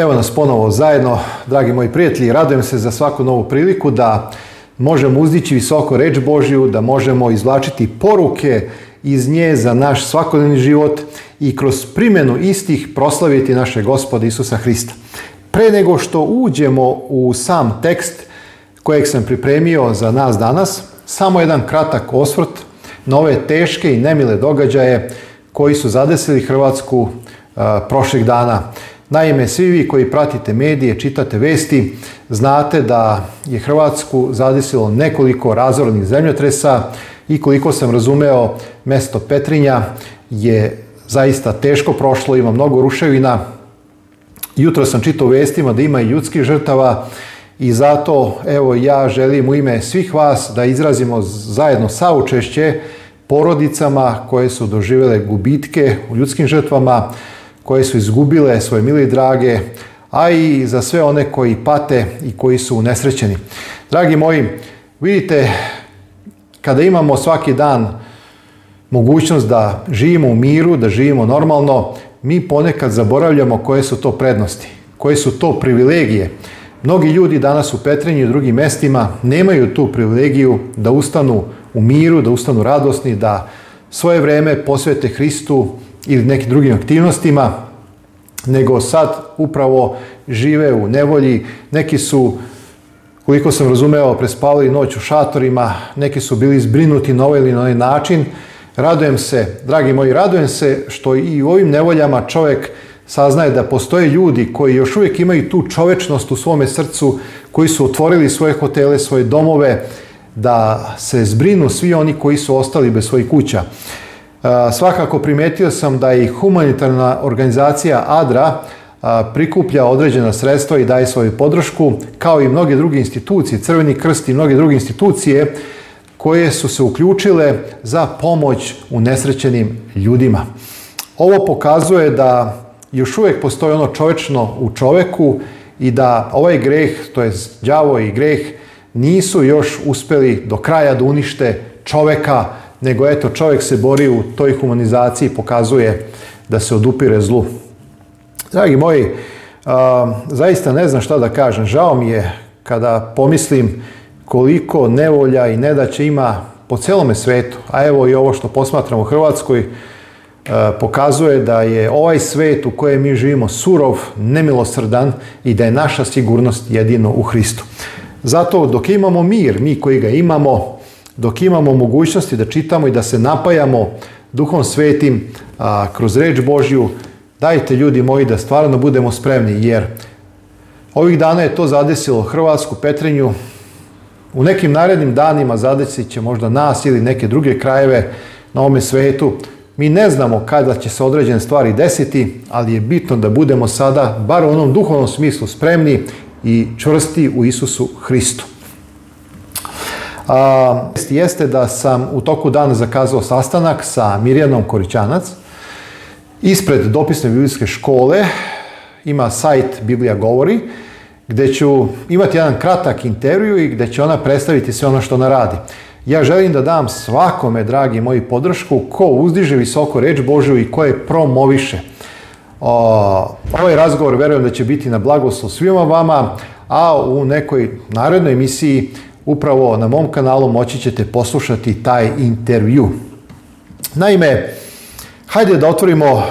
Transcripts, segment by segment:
Evo nas ponovo zajedno, dragi moji prijatelji, radujem se za svaku novu priliku da možemo uzdići visoko reč Božju, da možemo izvlačiti poruke iz nje za naš svakodnevni život i kroz primjenu istih proslaviti naše gospode Isusa Hrista. Pre nego što uđemo u sam tekst kojeg sam pripremio za nas danas, samo jedan kratak osvrt na ove teške i nemile događaje koji su zadesili Hrvatsku uh, prošlih dana. Naime, svi vi koji pratite medije, čitate vesti, znate da je Hrvatsku zadesilo nekoliko razornih zemljotresa i koliko sam razumeo, mesto Petrinja je zaista teško prošlo, ima mnogo ruševina. Jutro sam čitao vestima da ima i ljudskih žrtava i zato evo ja želim u ime svih vas da izrazimo zajedno saučešće porodicama koje su doživjele gubitke u ljudskim žrtvama, koje su izgubile svoje mili i drage, a i za sve one koji pate i koji su nesrećeni. Dragi moji, vidite, kada imamo svaki dan mogućnost da živimo u miru, da živimo normalno, mi ponekad zaboravljamo koje su to prednosti, koje su to privilegije. Mnogi ljudi danas u Petrinji i drugim mestima nemaju tu privilegiju da ustanu u miru, da ustanu radosni, da svoje vreme posvete Hristu, ili nekim drugim aktivnostima, nego sad upravo žive u nevolji. Neki su, koliko sam razumeo, prespavali noć u šatorima, neki su bili zbrinuti na ovaj ili na onaj način. Radujem se, dragi moji, radujem se što i u ovim nevoljama čovjek saznaje da postoje ljudi koji još uvijek imaju tu čovečnost u svome srcu, koji su otvorili svoje hotele, svoje domove, da se zbrinu svi oni koji su ostali bez svojih kuća. Svakako primetio sam da i humanitarna organizacija ADRA prikuplja određena sredstva i daje svoju podršku, kao i mnoge druge institucije, Crveni krst i mnoge druge institucije koje su se uključile za pomoć unesrećenim ljudima. Ovo pokazuje da još uvijek postoji ono čovečno u čoveku i da ovaj greh, to je đavo i greh, nisu još uspjeli do kraja da unište čoveka, nego eto čovjek se bori u toj humanizaciji, pokazuje da se odupire zlu. Dragi moji, zaista ne znam šta da kažem. Žao mi je kada pomislim koliko nevolja i nedaće ima po celome svetu, a evo i ovo što posmatram u Hrvatskoj, pokazuje da je ovaj svet u kojem mi živimo surov, nemilosrdan i da je naša sigurnost jedino u Hristu. Zato dok imamo mir, mi koji ga imamo, dok imamo mogućnosti da čitamo i da se napajamo duhom svetim a, kroz reč Božju, dajte ljudi moji da stvarno budemo spremni jer ovih dana je to zadesilo Hrvatsku Petrinju, u nekim narednim danima zadesit će možda nas ili neke druge krajeve na ovome svetu. Mi ne znamo kada će se određene stvari desiti, ali je bitno da budemo sada, bar u onom duhovnom smislu, spremni i čvrsti u Isusu Hristu a, jeste da sam u toku dana zakazao sastanak sa Mirjanom Korićanac ispred dopisne biblijske škole. Ima sajt Biblija govori gdje ću imati jedan kratak intervju i gdje će ona predstaviti sve ono što ona radi. Ja želim da dam svakome, dragi moji, podršku ko uzdiže visoko reč Božju i ko je promoviše. ovaj razgovor verujem da će biti na blagoslov svima vama, a u nekoj narednoj emisiji upravo na mom kanalu moći ćete poslušati taj intervju. Naime, hajde da otvorimo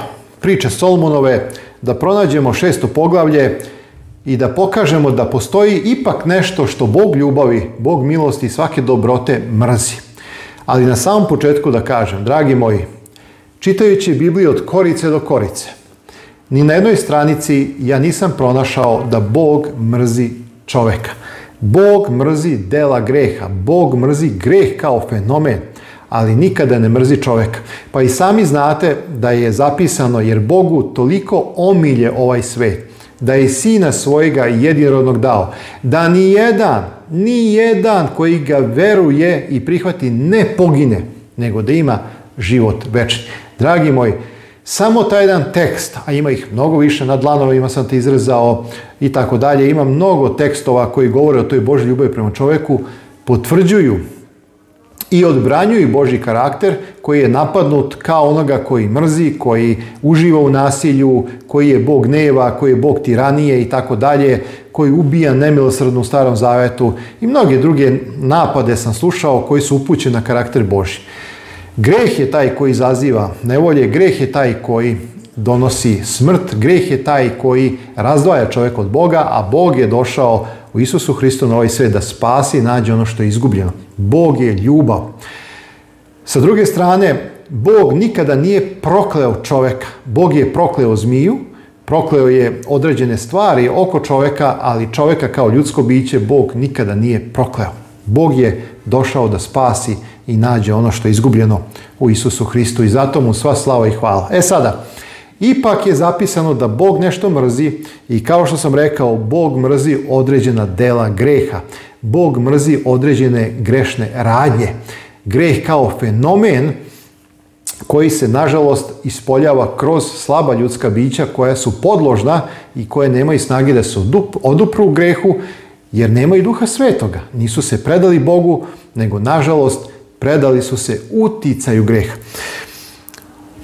priče Solmonove, da pronađemo šesto poglavlje i da pokažemo da postoji ipak nešto što Bog ljubavi, Bog milosti i svake dobrote mrzi. Ali na samom početku da kažem, dragi moji, čitajući Bibliju od korice do korice, ni na jednoj stranici ja nisam pronašao da Bog mrzi čoveka. Bog mrzi dela greha, Bog mrzi greh kao fenomen, ali nikada ne mrzi čovjeka. Pa i sami znate da je zapisano jer Bogu toliko omilje ovaj svet, da je sina svojega jedinorodnog dao, da ni jedan, ni jedan koji ga veruje i prihvati ne pogine, nego da ima život večni. Dragi moji, samo taj jedan tekst, a ima ih mnogo više, na dlanovima sam te izrezao i tako dalje, ima mnogo tekstova koji govore o toj Božoj ljubavi prema čovjeku, potvrđuju i odbranjuju Boži karakter koji je napadnut kao onoga koji mrzi, koji uživa u nasilju, koji je bog neva, koji je bog tiranije i tako dalje, koji ubija nemilosrdno u starom zavetu i mnoge druge napade sam slušao koji su upućeni na karakter Boži. Greh je taj koji izaziva nevolje, greh je taj koji donosi smrt, greh je taj koji razdvaja čovjek od Boga, a Bog je došao u Isusu Hristu na ovaj svijet da spasi i nađe ono što je izgubljeno. Bog je ljubav. Sa druge strane, Bog nikada nije prokleo čovjeka. Bog je prokleo zmiju, prokleo je određene stvari oko čovjeka, ali čovjeka kao ljudsko biće Bog nikada nije prokleo. Bog je došao da spasi i nađe ono što je izgubljeno u Isusu Hristu i zato mu sva slava i hvala. E sada, ipak je zapisano da Bog nešto mrzi i kao što sam rekao, Bog mrzi određena dela greha. Bog mrzi određene grešne radnje. Greh kao fenomen koji se nažalost ispoljava kroz slaba ljudska bića koja su podložna i koje nemaju snage da se odupru grehu jer nemaju duha svetoga. Nisu se predali Bogu, nego nažalost predali su se uticaju greha.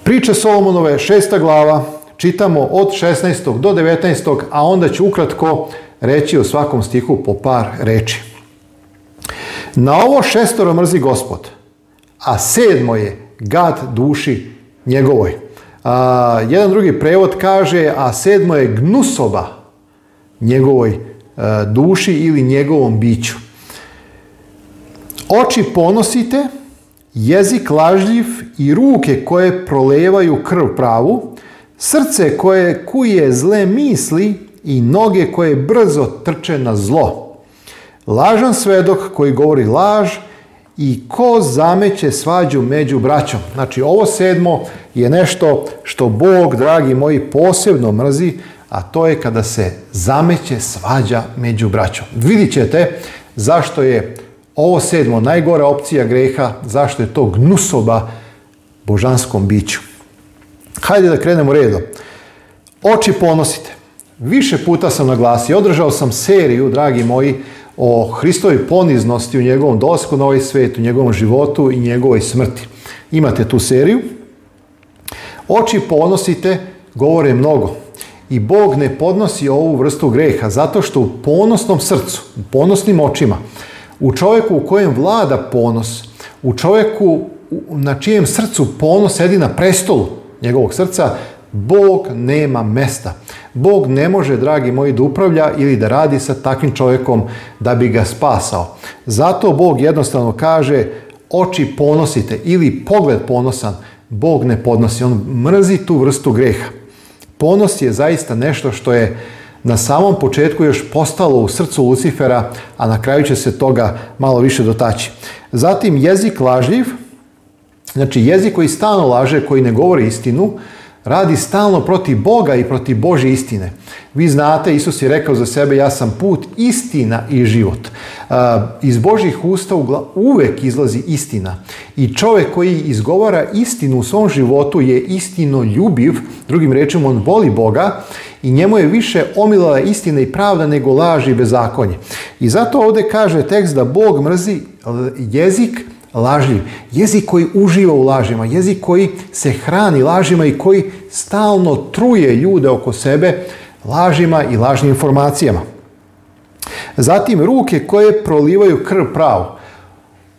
Priča Solomonove šesta glava, čitamo od 16. do 19. a onda ću ukratko reći o svakom stihu po par reči. Na ovo šestoro mrzi gospod, a sedmo je gad duši njegovoj. jedan drugi prevod kaže, a sedmo je gnusoba njegovoj duši ili njegovom biću. Oči ponosite, jezik lažljiv i ruke koje prolevaju krv pravu, srce koje kuje zle misli i noge koje brzo trče na zlo. Lažan svedok koji govori laž i ko zameće svađu među braćom. Znači ovo sedmo je nešto što Bog, dragi moji, posebno mrzi, a to je kada se zameće svađa među braćom. Vidit ćete zašto je ovo sedmo, najgora opcija greha, zašto je to gnusoba božanskom biću. Hajde da krenemo redom. Oči ponosite. Više puta sam naglasio, održao sam seriju, dragi moji, o Hristovi poniznosti u njegovom dosku na ovaj svet, u njegovom životu i njegovoj smrti. Imate tu seriju. Oči ponosite, govore mnogo. I Bog ne podnosi ovu vrstu greha, zato što u ponosnom srcu, u ponosnim očima, u čovjeku u kojem vlada ponos, u čovjeku na čijem srcu ponos sedi na prestolu njegovog srca, Bog nema mesta. Bog ne može, dragi moji, da upravlja ili da radi sa takvim čovjekom da bi ga spasao. Zato Bog jednostavno kaže oči ponosite ili pogled ponosan. Bog ne podnosi, on mrzi tu vrstu greha. Ponos je zaista nešto što je na samom početku još postalo u srcu Lucifera, a na kraju će se toga malo više dotaći. Zatim jezik lažljiv, znači jezik koji stano laže, koji ne govori istinu, radi stalno protiv Boga i protiv Bože istine. Vi znate, Isus je rekao za sebe, ja sam put, istina i život. E, iz Božjih usta uvek izlazi istina. I čovjek koji izgovara istinu u svom životu je istino ljubiv, drugim rečima on voli Boga i njemu je više omilala istina i pravda nego laži i bezakonje. I zato ovdje kaže tekst da Bog mrzi e, jezik lažljiv, jezik koji uživa u lažima, jezik koji se hrani lažima i koji stalno truje ljude oko sebe lažima i lažnim informacijama. Zatim ruke koje prolivaju krv pravu.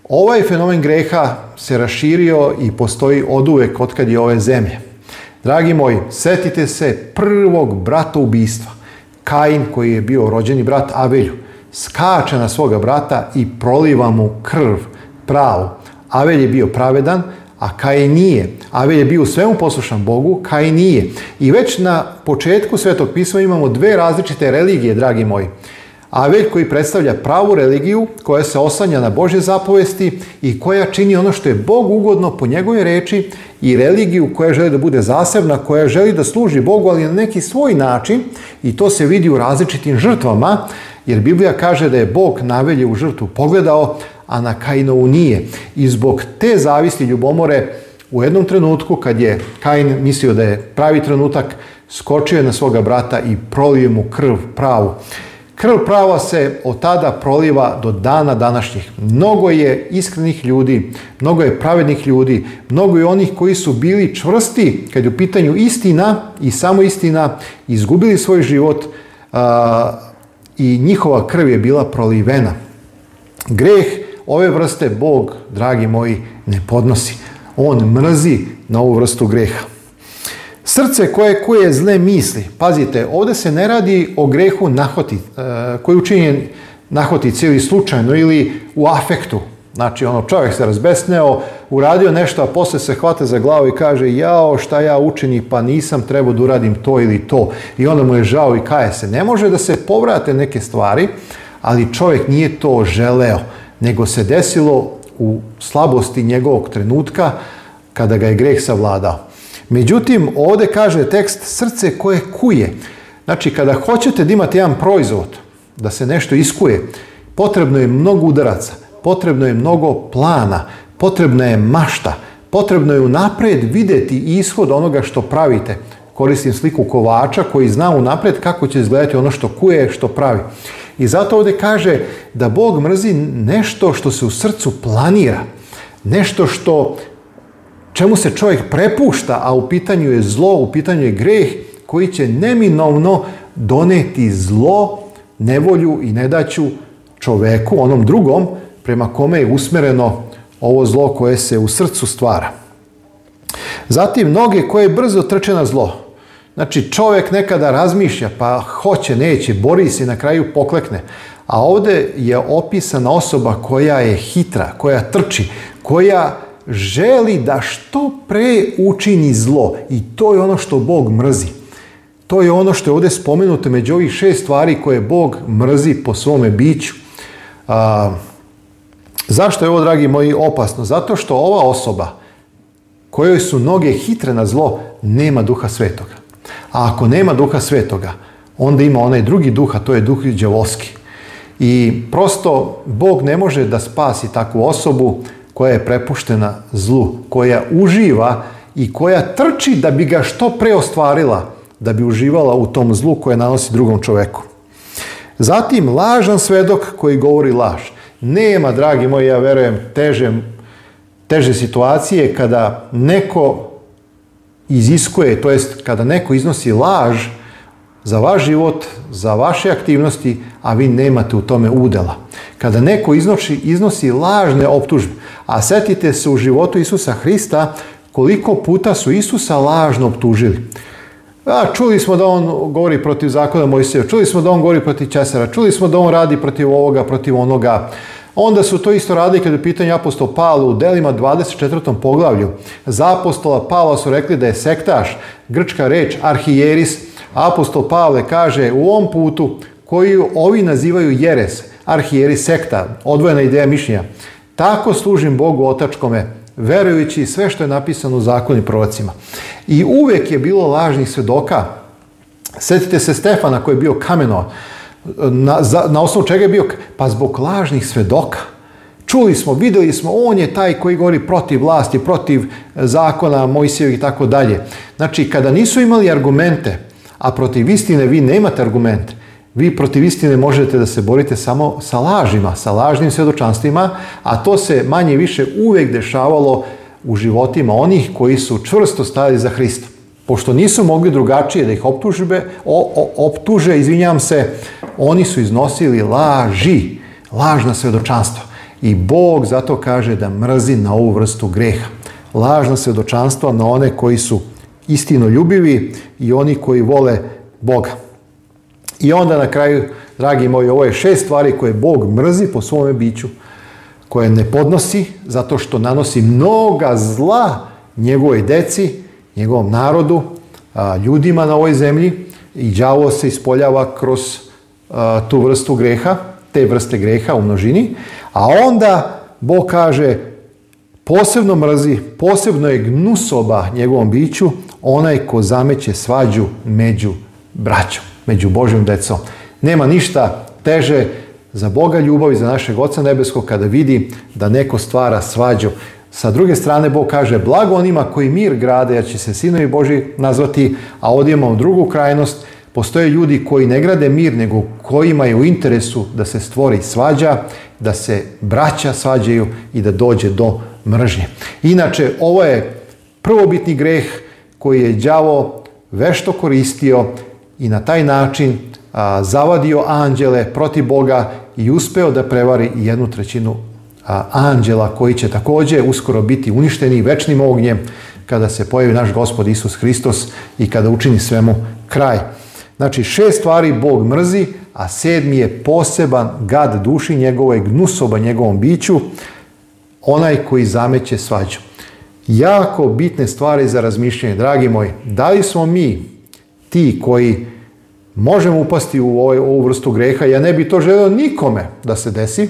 Ovaj fenomen greha se raširio i postoji od otkad je ove zemlje. Dragi moji, setite se prvog brata ubistva. Kain koji je bio rođeni brat Avelju skače na svoga brata i proliva mu krv pravo. Avel je bio pravedan, a Kain nije. Avel je bio u svemu poslušan Bogu, Kain nije. I već na početku Svetog pisma imamo dve različite religije, dragi moji. Avel koji predstavlja pravu religiju, koja se osanja na Božje zapovesti i koja čini ono što je Bog ugodno po njegove reči i religiju koja želi da bude zasebna, koja želi da služi Bogu, ali na neki svoj način i to se vidi u različitim žrtvama, jer Biblija kaže da je Bog navelje u žrtvu pogledao, a na Kainovu nije. I zbog te zavisti ljubomore u jednom trenutku kad je Kain mislio da je pravi trenutak, skočio je na svoga brata i prolio mu krv pravu. Krv prava se od tada proliva do dana današnjih. Mnogo je iskrenih ljudi, mnogo je pravednih ljudi, mnogo je onih koji su bili čvrsti kad je u pitanju istina i samo istina, izgubili svoj život i njihova krv je bila prolivena. Greh ove vrste Bog, dragi moji, ne podnosi. On mrzi na ovu vrstu greha. Srce koje koje zle misli. Pazite, ovdje se ne radi o grehu nahoti, e, koji je učinjen nahotici ili slučajno ili u afektu. Znači, ono, čovjek se razbesneo, uradio nešto, a poslije se hvata za glavu i kaže, jao, šta ja učini, pa nisam trebao da uradim to ili to. I onda mu je žao i kaje se. Ne može da se povrate neke stvari, ali čovjek nije to želeo nego se desilo u slabosti njegovog trenutka kada ga je greh savladao. Međutim, ovdje kaže tekst srce koje kuje. Znači, kada hoćete da imate jedan proizvod, da se nešto iskuje, potrebno je mnogo udaraca, potrebno je mnogo plana, potrebna je mašta, potrebno je unaprijed vidjeti ishod onoga što pravite. Koristim sliku kovača koji zna unaprijed kako će izgledati ono što kuje, što pravi. I zato ovdje kaže da Bog mrzi nešto što se u srcu planira, nešto što čemu se čovjek prepušta, a u pitanju je zlo, u pitanju je greh koji će neminovno doneti zlo, nevolju i nedaću čoveku, onom drugom prema kome je usmjereno ovo zlo koje se u srcu stvara. Zatim, noge koje brzo trče na zlo. Znači čovjek nekada razmišlja pa hoće, neće, bori se i na kraju poklekne. A ovdje je opisana osoba koja je hitra, koja trči, koja želi da što pre učini zlo i to je ono što Bog mrzi. To je ono što je ovdje spomenuto među ovih šest stvari koje Bog mrzi po svome biću. A, zašto je ovo, dragi moji, opasno? Zato što ova osoba kojoj su noge hitre na zlo nema duha svetoga. A ako nema duha svetoga, onda ima onaj drugi duh, a to je duh đavolski. I prosto Bog ne može da spasi takvu osobu koja je prepuštena zlu, koja uživa i koja trči da bi ga što pre ostvarila, da bi uživala u tom zlu koje nanosi drugom čoveku. Zatim, lažan svedok koji govori laž. Nema, dragi moji, ja verujem, teže, teže situacije kada neko iziskuje, to jest kada neko iznosi laž za vaš život, za vaše aktivnosti, a vi nemate u tome udela. Kada neko iznosi, iznosi lažne optužbe, a setite se u životu Isusa Hrista koliko puta su Isusa lažno optužili. A, čuli smo da on govori protiv zakona Mojseja, čuli smo da on govori protiv Česara, čuli smo da on radi protiv ovoga, protiv onoga. Onda su to isto radili kad je u pitanju apostol Pavla u delima 24. poglavlju. Za apostola Pavla su rekli da je sektaš, grčka reč arhijeris. Apostol Pavle kaže u ovom putu koju ovi nazivaju jeres, arhijeris sekta, odvojena ideja mišljenja. Tako služim Bogu otačkome, verujući sve što je napisano u zakonu i prorocima. I uvijek je bilo lažnih svedoka. Sjetite se Stefana koji je bio kameno. Na, osnovu čega je bio? Pa zbog lažnih svedoka. Čuli smo, vidjeli smo, on je taj koji govori protiv vlasti, protiv e, zakona Mojsijevih i tako dalje. Znači, kada nisu imali argumente, a protiv istine vi nemate argument, vi protiv istine možete da se borite samo sa lažima, sa lažnim svjedočanstvima, a to se manje više uvijek dešavalo u životima onih koji su čvrsto stali za Hristo. Pošto nisu mogli drugačije da ih optužbe, o, optuže, izvinjam se, oni su iznosili laži, lažna svjedočanstva. I Bog zato kaže da mrzi na ovu vrstu greha. Lažna svedočanstva na one koji su istino ljubivi i oni koji vole Boga. I onda na kraju, dragi moji, ovo je šest stvari koje Bog mrzi po svome biću, koje ne podnosi zato što nanosi mnoga zla njegovoj deci, njegovom narodu, ljudima na ovoj zemlji i đavo se ispoljava kroz tu vrstu greha, te vrste greha u množini, a onda Bog kaže posebno mrzi, posebno je gnusoba njegovom biću onaj ko zameće svađu među braćom, među Božjom decom. Nema ništa teže za Boga ljubavi, za našeg Oca Nebeskog, kada vidi da neko stvara svađu. Sa druge strane, Bog kaže, blago onima koji mir grade, jer će se sinovi Boži nazvati, a ovdje imamo drugu krajnost, postoje ljudi koji ne grade mir, nego kojima je u interesu da se stvori svađa, da se braća svađaju i da dođe do mržnje. Inače, ovo je prvobitni greh koji je đavo vešto koristio i na taj način zavadio anđele protiv Boga i uspeo da prevari jednu trećinu anđela koji će također uskoro biti uništeni večnim ognjem kada se pojavi naš gospod Isus Hristos i kada učini svemu kraj. Znači šest stvari Bog mrzi, a sedmi je poseban gad duši njegove, gnusoba njegovom biću, onaj koji zameće svađu. Jako bitne stvari za razmišljanje, dragi moji. Da li smo mi ti koji možemo upasti u ovu vrstu greha? Ja ne bi to želio nikome da se desi,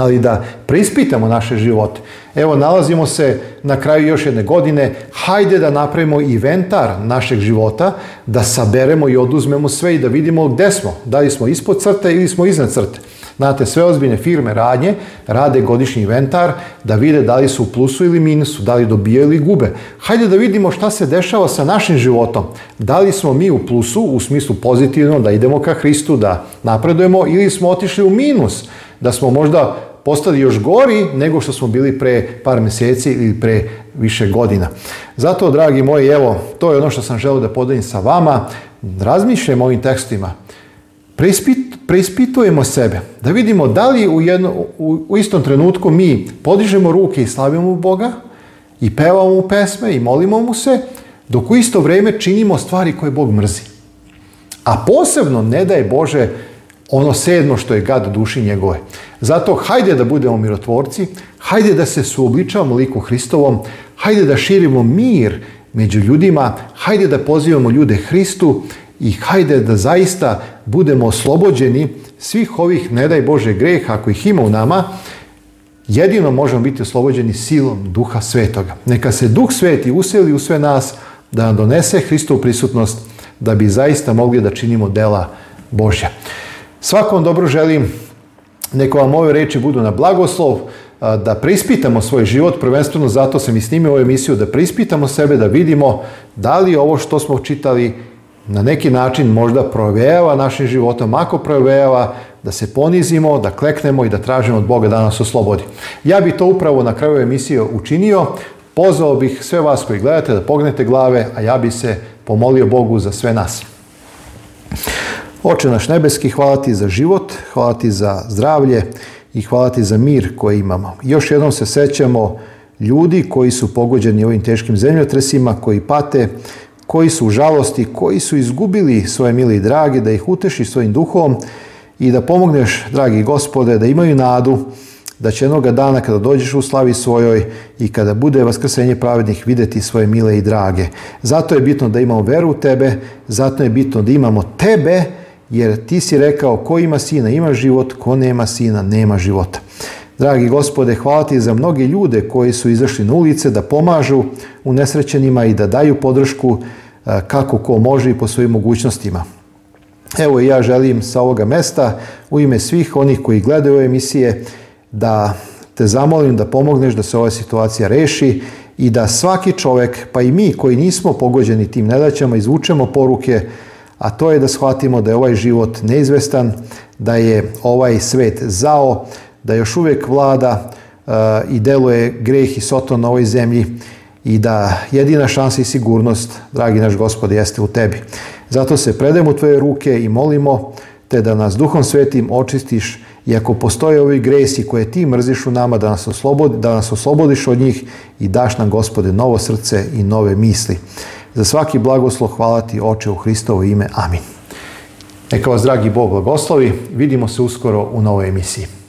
ali da preispitamo naše živote. Evo, nalazimo se na kraju još jedne godine, hajde da napravimo inventar našeg života, da saberemo i oduzmemo sve i da vidimo gdje smo, da li smo ispod crte ili smo iznad crte. Znate, sve ozbiljne firme, radnje, rade godišnji inventar da vide da li su u plusu ili minusu, da li dobijaju ili gube. Hajde da vidimo šta se dešava sa našim životom. Da li smo mi u plusu, u smislu pozitivno, da idemo ka Hristu, da napredujemo, ili smo otišli u minus, da smo možda postali još gori nego što smo bili pre par mjeseci ili pre više godina. Zato, dragi moji, evo, to je ono što sam želio da podelim sa vama. Razmišljam o ovim tekstima. Preispit, preispitujemo sebe, da vidimo da li u, jedno, u, istom trenutku mi podižemo ruke i slavimo Boga, i pevamo mu pesme, i molimo mu se, dok u isto vrijeme činimo stvari koje Bog mrzi. A posebno, ne daj Bože, ono sedmo što je gad duši njegove. Zato hajde da budemo mirotvorci, hajde da se suobličavamo liku Hristovom, hajde da širimo mir među ljudima, hajde da pozivamo ljude Hristu i hajde da zaista budemo oslobođeni svih ovih, ne daj Bože, greha ako ih ima u nama, jedino možemo biti oslobođeni silom Duha Svetoga. Neka se Duh Sveti useli u sve nas da nam donese Hristovu prisutnost da bi zaista mogli da činimo dela Božja. Svakom dobro želim, neko vam ove reči budu na blagoslov, da prispitamo svoj život, prvenstveno zato sam i snimio ovu emisiju, da prispitamo sebe, da vidimo da li ovo što smo čitali na neki način možda provejava našim životom, ako provejava, da se ponizimo, da kleknemo i da tražimo od Boga da nas oslobodi. Ja bi to upravo na kraju emisije učinio, pozvao bih sve vas koji gledate da pognete glave, a ja bi se pomolio Bogu za sve nas. Oče naš nebeski, hvala ti za život, hvala ti za zdravlje i hvala ti za mir koji imamo. Još jednom se sećamo ljudi koji su pogođeni ovim teškim zemljotresima, koji pate, koji su u žalosti, koji su izgubili svoje mili i drage, da ih uteši svojim duhom i da pomogneš, dragi gospode, da imaju nadu, da će jednoga dana kada dođeš u slavi svojoj i kada bude vaskrsenje pravednih vidjeti svoje mile i drage. Zato je bitno da imamo veru u tebe, zato je bitno da imamo tebe, jer ti si rekao ko ima sina ima život, ko nema sina nema života. Dragi gospode, hvala ti za mnoge ljude koji su izašli na ulice da pomažu u nesrećenima i da daju podršku e, kako ko može i po svojim mogućnostima. Evo ja želim sa ovoga mesta u ime svih onih koji gledaju ove emisije da te zamolim da pomogneš da se ova situacija reši i da svaki čovjek, pa i mi koji nismo pogođeni tim nedaćama, izvučemo poruke a to je da shvatimo da je ovaj život neizvestan, da je ovaj svet zao, da još uvijek vlada e, i deluje greh i soton na ovoj zemlji i da jedina šansa i sigurnost, dragi naš gospod, jeste u tebi. Zato se predajemo u tvoje ruke i molimo te da nas Duhom Svetim očistiš i ako postoje ovi gresi koje ti mrziš u nama, da da nas oslobodiš od njih i daš nam, gospode, novo srce i nove misli. Za svaki blagoslov hvala ti, Oče, u Hristovo ime. Amin. Neka vas, dragi Bog, blagoslovi. Vidimo se uskoro u novoj emisiji.